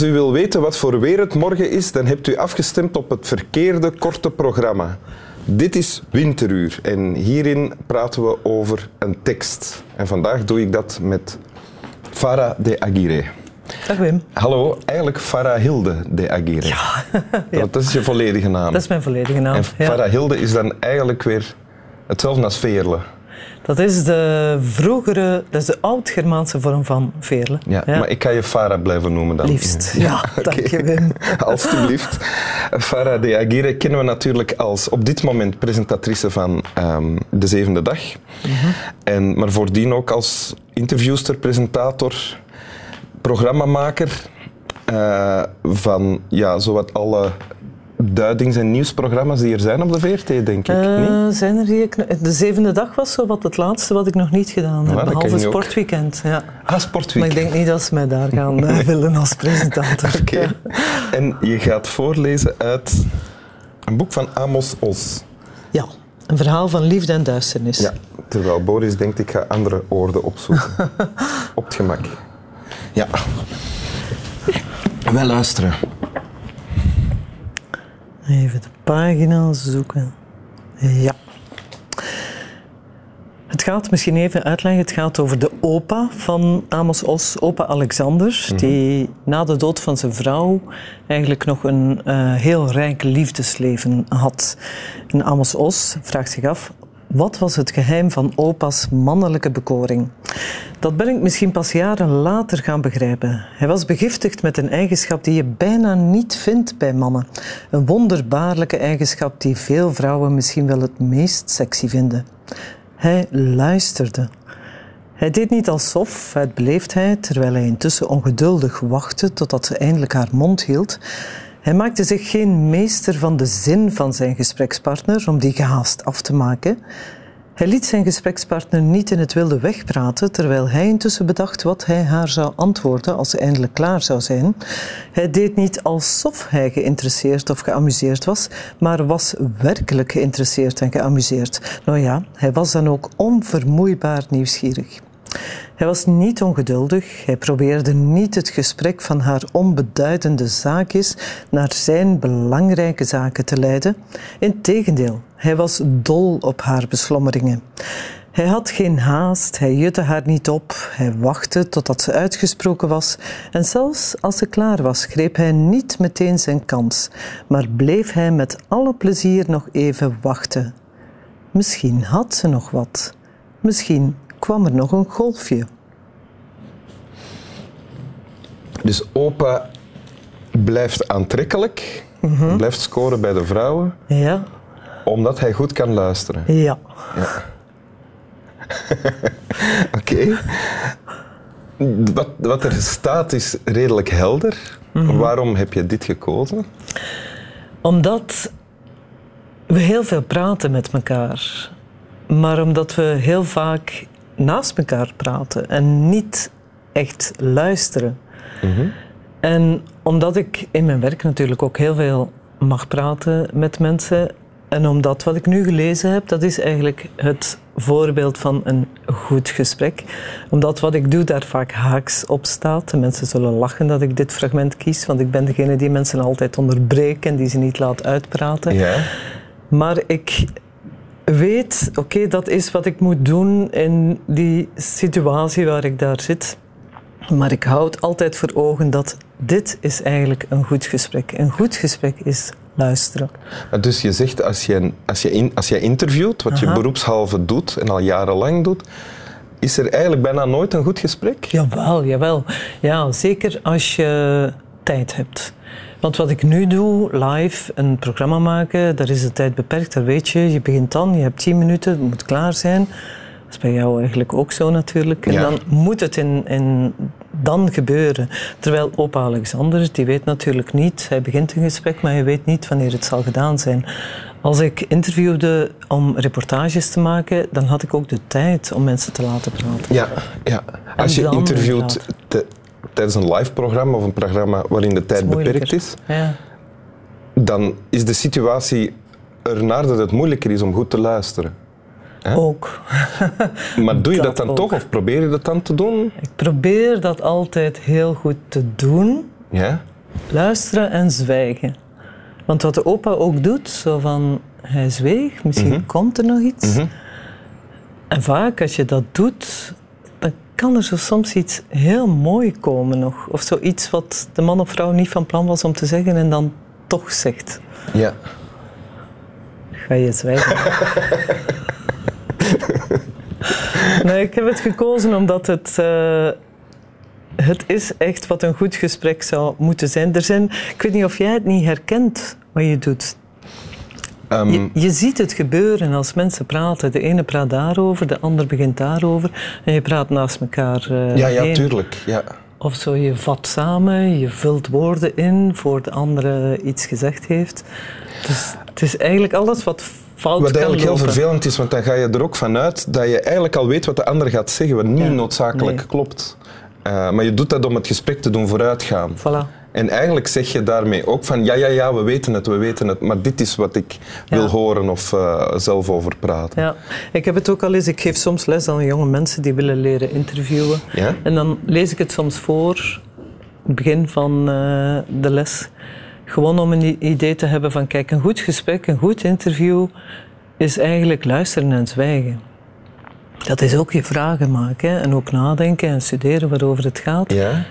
Als u wil weten wat voor weer het morgen is, dan hebt u afgestemd op het verkeerde korte programma. Dit is Winteruur en hierin praten we over een tekst. En vandaag doe ik dat met Farah de Aguirre. Dag Wim. Hallo, eigenlijk Farah Hilde de Aguirre. Ja. Dat is je volledige naam. Dat is mijn volledige naam. En ja. Farah Hilde is dan eigenlijk weer hetzelfde als Veerle. Dat is de vroegere, dat is de oud-Germaanse vorm van Veerle. Ja, Maar ik kan je Farah blijven noemen dan. Liefst. Ja, dank je Wim. Alsjeblieft. Farah de Aguirre kennen we natuurlijk als op dit moment presentatrice van ehm, De Zevende Dag. en, maar voordien ook als interviewster, presentator, programmamaker eh, van ja, zowat alle duidings- en nieuwsprogramma's die er zijn op de VRT, denk ik. Eh, niet? zijn er kn- de zevende dag was zo wat het laatste wat ik nog niet gedaan heb. ken behalve sportweekend. Ja. Ah, Sportweek. Maar ik denk niet dat ze mij daar gaan eh, willen als presentator. Oké. En je gaat voorlezen uit een boek van Amos Os. Ja, een verhaal van liefde en duisternis. Ja, terwijl Boris denkt ik ga andere woorden opzoeken. Op het gemak. Ja. Wel luisteren. Even de pagina zoeken. Ja. Het gaat misschien even uitleggen. Het gaat over de opa van Amos Os, opa Alexander, die na de dood van zijn vrouw eigenlijk nog een eh, heel rijk liefdesleven had. En Amos Os vraagt zich af. Wat was het geheim van opa's mannelijke bekoring? Dat ben ik misschien pas jaren later gaan begrijpen. Hij was begiftigd met een eigenschap die je bijna niet vindt bij mannen. Een wonderbaarlijke eigenschap die veel vrouwen misschien wel het meest sexy vinden. Hij luisterde. Hij deed niet alsof, uit beleefdheid, terwijl hij intussen ongeduldig wachtte totdat ze eindelijk haar mond hield. Hij maakte zich geen meester van de zin van zijn gesprekspartner om die gehaast af te maken. Hij liet zijn gesprekspartner niet in het wilde wegpraten, terwijl hij intussen bedacht wat hij haar zou antwoorden als ze eindelijk klaar zou zijn. Hij deed niet alsof hij geïnteresseerd of geamuseerd was, maar was werkelijk geïnteresseerd en geamuseerd. Nou ja, hij was dan ook onvermoeibaar nieuwsgierig. Hij was niet ongeduldig, hij probeerde niet het gesprek van haar onbeduidende zaakjes naar zijn belangrijke zaken te leiden. Integendeel, hij was dol op haar beslommeringen. Hij had geen haast, hij jutte haar niet op, hij wachtte totdat ze uitgesproken was en zelfs als ze klaar was, greep hij niet meteen zijn kans, maar bleef hij met alle plezier nog even wachten. Misschien had ze nog wat, misschien kwam er nog een golfje. Dus opa blijft aantrekkelijk, blijft scoren bij de vrouwen, Ja, omdat hij goed kan luisteren. ja. Oké. Wat, wat er staat is redelijk helder. Waarom heb je dit gekozen? Omdat we heel veel praten met elkaar, maar omdat we heel vaak naast elkaar praten en niet echt luisteren. En omdat ik in mijn werk natuurlijk ook heel veel mag praten met mensen. En omdat wat ik nu gelezen heb, dat is eigenlijk het voorbeeld van een goed gesprek. Omdat wat ik doe daar vaak haaks op staat. De mensen zullen lachen dat ik dit fragment kies, want ik ben degene die mensen altijd onderbreekt en die ze niet laat uitpraten. Ja. Maar ik weet, oké, dat is wat ik moet doen in die situatie waar ik daar zit. Maar ik houd altijd voor ogen dat dit is eigenlijk een goed gesprek. Een goed gesprek is luisteren. Dus je zegt, als je, als je, in, als je interviewt, wat je beroepshalve doet en al jarenlang doet, is er eigenlijk bijna nooit een goed gesprek? Jawel, jawel. Ja, zeker als je tijd hebt. Want wat ik nu doe, live, een programma maken, daar is de tijd beperkt, dat weet je. Je begint dan, je hebt tien minuten, het moet klaar zijn. Dat is bij jou eigenlijk ook zo natuurlijk. En Ja. dan moet het in, in, dan gebeuren. Terwijl opa Alexander, die weet natuurlijk niet, hij begint een gesprek, maar hij weet niet wanneer het zal gedaan zijn. Als ik interviewde om reportages te maken, dan had ik ook de tijd om mensen te laten praten. Ja, ja. Als je interviewt te- tijdens een live programma of een programma waarin de tijd beperkt is, Ja. dan is de situatie ernaar dat het moeilijker is om goed te luisteren. Ook. Maar doe je dat, Dat dan ook. toch of probeer je dat dan te doen? Ik probeer dat altijd heel goed te doen, Ja? Luisteren en zwijgen. Want wat de opa ook doet, zo van hij zweeg, misschien Mhm. komt er nog iets. En vaak als je dat doet, kan er zo soms iets heel mooi komen nog. Of zoiets wat de man of vrouw niet van plan was om te zeggen en dan toch zegt. Ja. Ga je zwijgen? nee, ik heb het gekozen omdat het... eh, het is echt wat een goed gesprek zou moeten zijn. Er zijn. Ik weet niet of jij het niet herkent wat je doet. Ehm, Je, je ziet het gebeuren als mensen praten. De ene praat daarover, de ander begint daarover. En je praat naast elkaar eh, ja, ja, heen. tuurlijk. Ja. Of zo, je vat samen, je vult woorden in voor de andere iets gezegd heeft. Dus het is eigenlijk alles wat fout Wat eigenlijk heel vervelend is, want dan ga je er ook vanuit dat je eigenlijk al weet wat de ander gaat zeggen, wat niet Ja, noodzakelijk nee. klopt. Eh, maar je doet dat om het gesprek te doen vooruitgaan. Voilà. En eigenlijk zeg je daarmee ook van ja, ja, ja, we weten het, we weten het, maar dit is wat ik wil horen of eh, zelf over praten. Ja, ik heb het ook al eens. Ik geef soms les aan jonge mensen die willen leren interviewen. Ja? En dan lees ik het soms voor, het begin van eh, de les. Gewoon om een idee te hebben van, kijk, een goed gesprek, een goed interview is eigenlijk luisteren en zwijgen. Dat is ook je vragen maken hè, en ook nadenken en studeren waarover het gaat. Ja?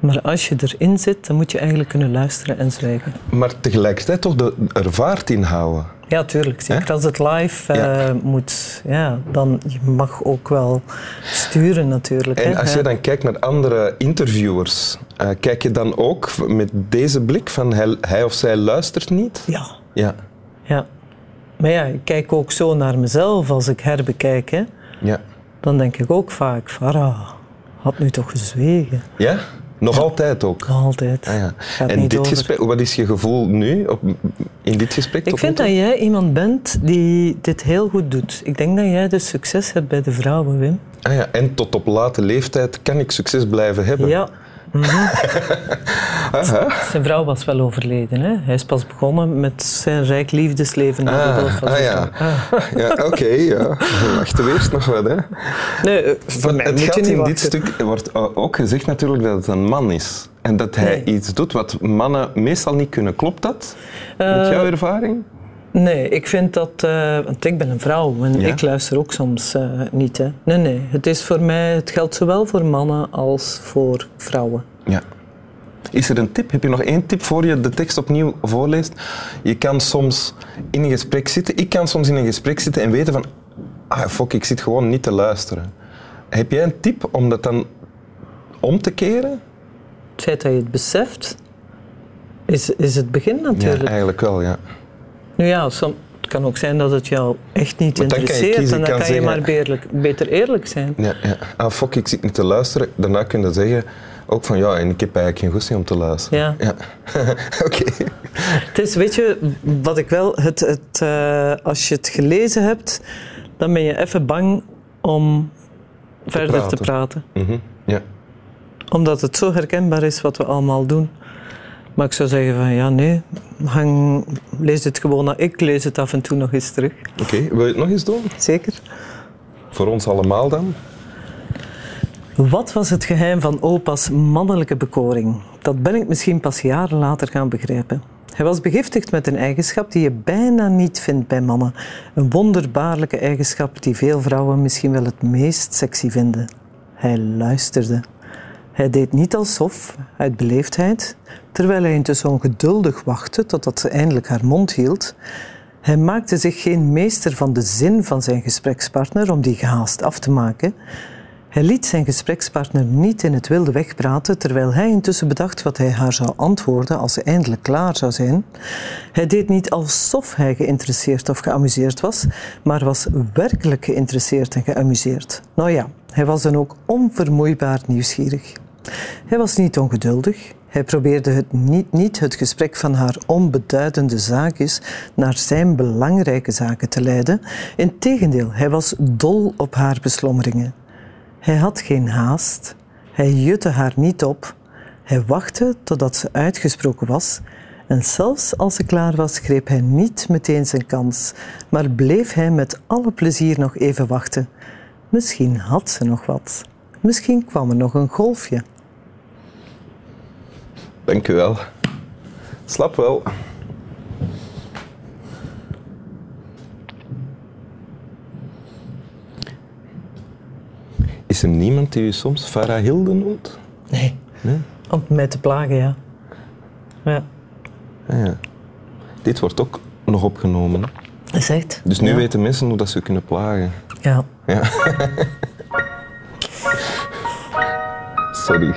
Maar als je erin zit, dan moet je eigenlijk kunnen luisteren en zwijgen. Maar tegelijkertijd toch de ervaart inhouden. Ja, tuurlijk. Zeker als het live eh, moet, ja, dan je mag ook wel sturen natuurlijk. En hè. als je dan kijkt naar andere interviewers, eh, kijk je dan ook met deze blik van hij, hij of zij luistert niet? Ja, Ja. ja. Maar ja, ik kijk ook zo naar mezelf als ik herbekijk. Hè. Ja. Dan denk ik ook vaak, Farah, had nu toch gezwegen. Ja? Nog altijd ook? Altijd. Ah, ja. En dit over. gesprek, wat is je gevoel nu op, in dit gesprek? Ik vind dat jij iemand bent die dit heel goed doet. Ik denk dat jij dus succes hebt bij de vrouwen, Wim. Ah, ja. En tot op late leeftijd kan ik succes blijven hebben. Ja. Aha. Zijn vrouw was wel overleden. Hè? Hij is pas begonnen met zijn rijk liefdesleven Ah, van ah, ja. vrouw. ja Oké, ja. We wachten eerst nog wat. Hè. Nee, eh, voor mij het gaat in wachten. dit stuk wordt ook gezegd natuurlijk dat het een man is. En dat hij Nee. iets doet wat mannen meestal niet kunnen. Klopt dat? Met Eh, jouw ervaring? Nee, ik vind dat... eh, want ik ben een vrouw en Ja? ik luister ook soms niet. Hè. Nee, nee. Het is voor mij... Het geldt zowel voor mannen als voor vrouwen. Ja. Is er een tip? Heb je nog één tip voor je de tekst opnieuw voorleest? Je kan soms in een gesprek zitten. Ik kan soms in een gesprek zitten en weten van... Ah, fuck, ik zit gewoon niet te luisteren. Heb jij een tip om dat dan om te keren? Het feit dat je het beseft, is, is het begin Ja, natuurlijk. eigenlijk wel, ja. Nu ja, som- het kan ook zijn dat het jou echt niet Maar interesseert. kiezen, en dan kan je maar beerlijk- beter eerlijk zijn. ja, ja. Ah, fuck, ik zit niet te luisteren. Daarna kun je zeggen... Ook van, ja, en ik heb eigenlijk geen goesting om te luisteren. Ja. Oké. Het is, weet je, wat ik wel... Het, het, eh, als je het gelezen hebt, dan ben je even bang om verder te praten. praten. Mhm. Ja. Omdat het zo herkenbaar is wat we allemaal doen. Maar ik zou zeggen van, ja, nee, hang, lees het gewoon. na. Ik lees het af en toe nog eens terug. Oké, wil je het nog eens doen? Zeker. Voor ons allemaal dan? Wat was het geheim van opa's mannelijke bekoring? Dat ben ik misschien pas jaren later gaan begrijpen. Hij was begiftigd met een eigenschap die je bijna niet vindt bij mannen. Een wonderbaarlijke eigenschap die veel vrouwen misschien wel het meest sexy vinden. Hij luisterde. Hij deed niet alsof, uit beleefdheid, terwijl hij intussen ongeduldig wachtte totdat ze eindelijk haar mond hield. Hij maakte zich geen meester van de zin van zijn gesprekspartner om die gehaast af te maken. Hij liet zijn gesprekspartner niet in het wilde wegpraten, terwijl hij intussen bedacht wat hij haar zou antwoorden als ze eindelijk klaar zou zijn. Hij deed niet alsof hij geïnteresseerd of geamuseerd was, maar was werkelijk geïnteresseerd en geamuseerd. Nou ja, hij was dan ook onvermoeibaar nieuwsgierig. Hij was niet ongeduldig. Hij probeerde het niet, niet het gesprek van haar onbeduidende zaakjes naar zijn belangrijke zaken te leiden. Integendeel, hij was dol op haar beslommeringen. Hij had geen haast. Hij jutte haar niet op. Hij wachtte totdat ze uitgesproken was. En zelfs als ze klaar was, greep hij niet meteen zijn kans, maar bleef hij met alle plezier nog even wachten. Misschien had ze nog wat. Misschien kwam er nog een golfje. Dank u wel. Slap wel. Is er niemand die u soms Farah Hilde noemt? Nee. Nee? Om mij te plagen, ja. Ja. Ah, ja. Dit wordt ook nog opgenomen. Is echt? Dus nu ja. weten mensen hoe dat ze kunnen plagen. Ja. Ja. Sorry.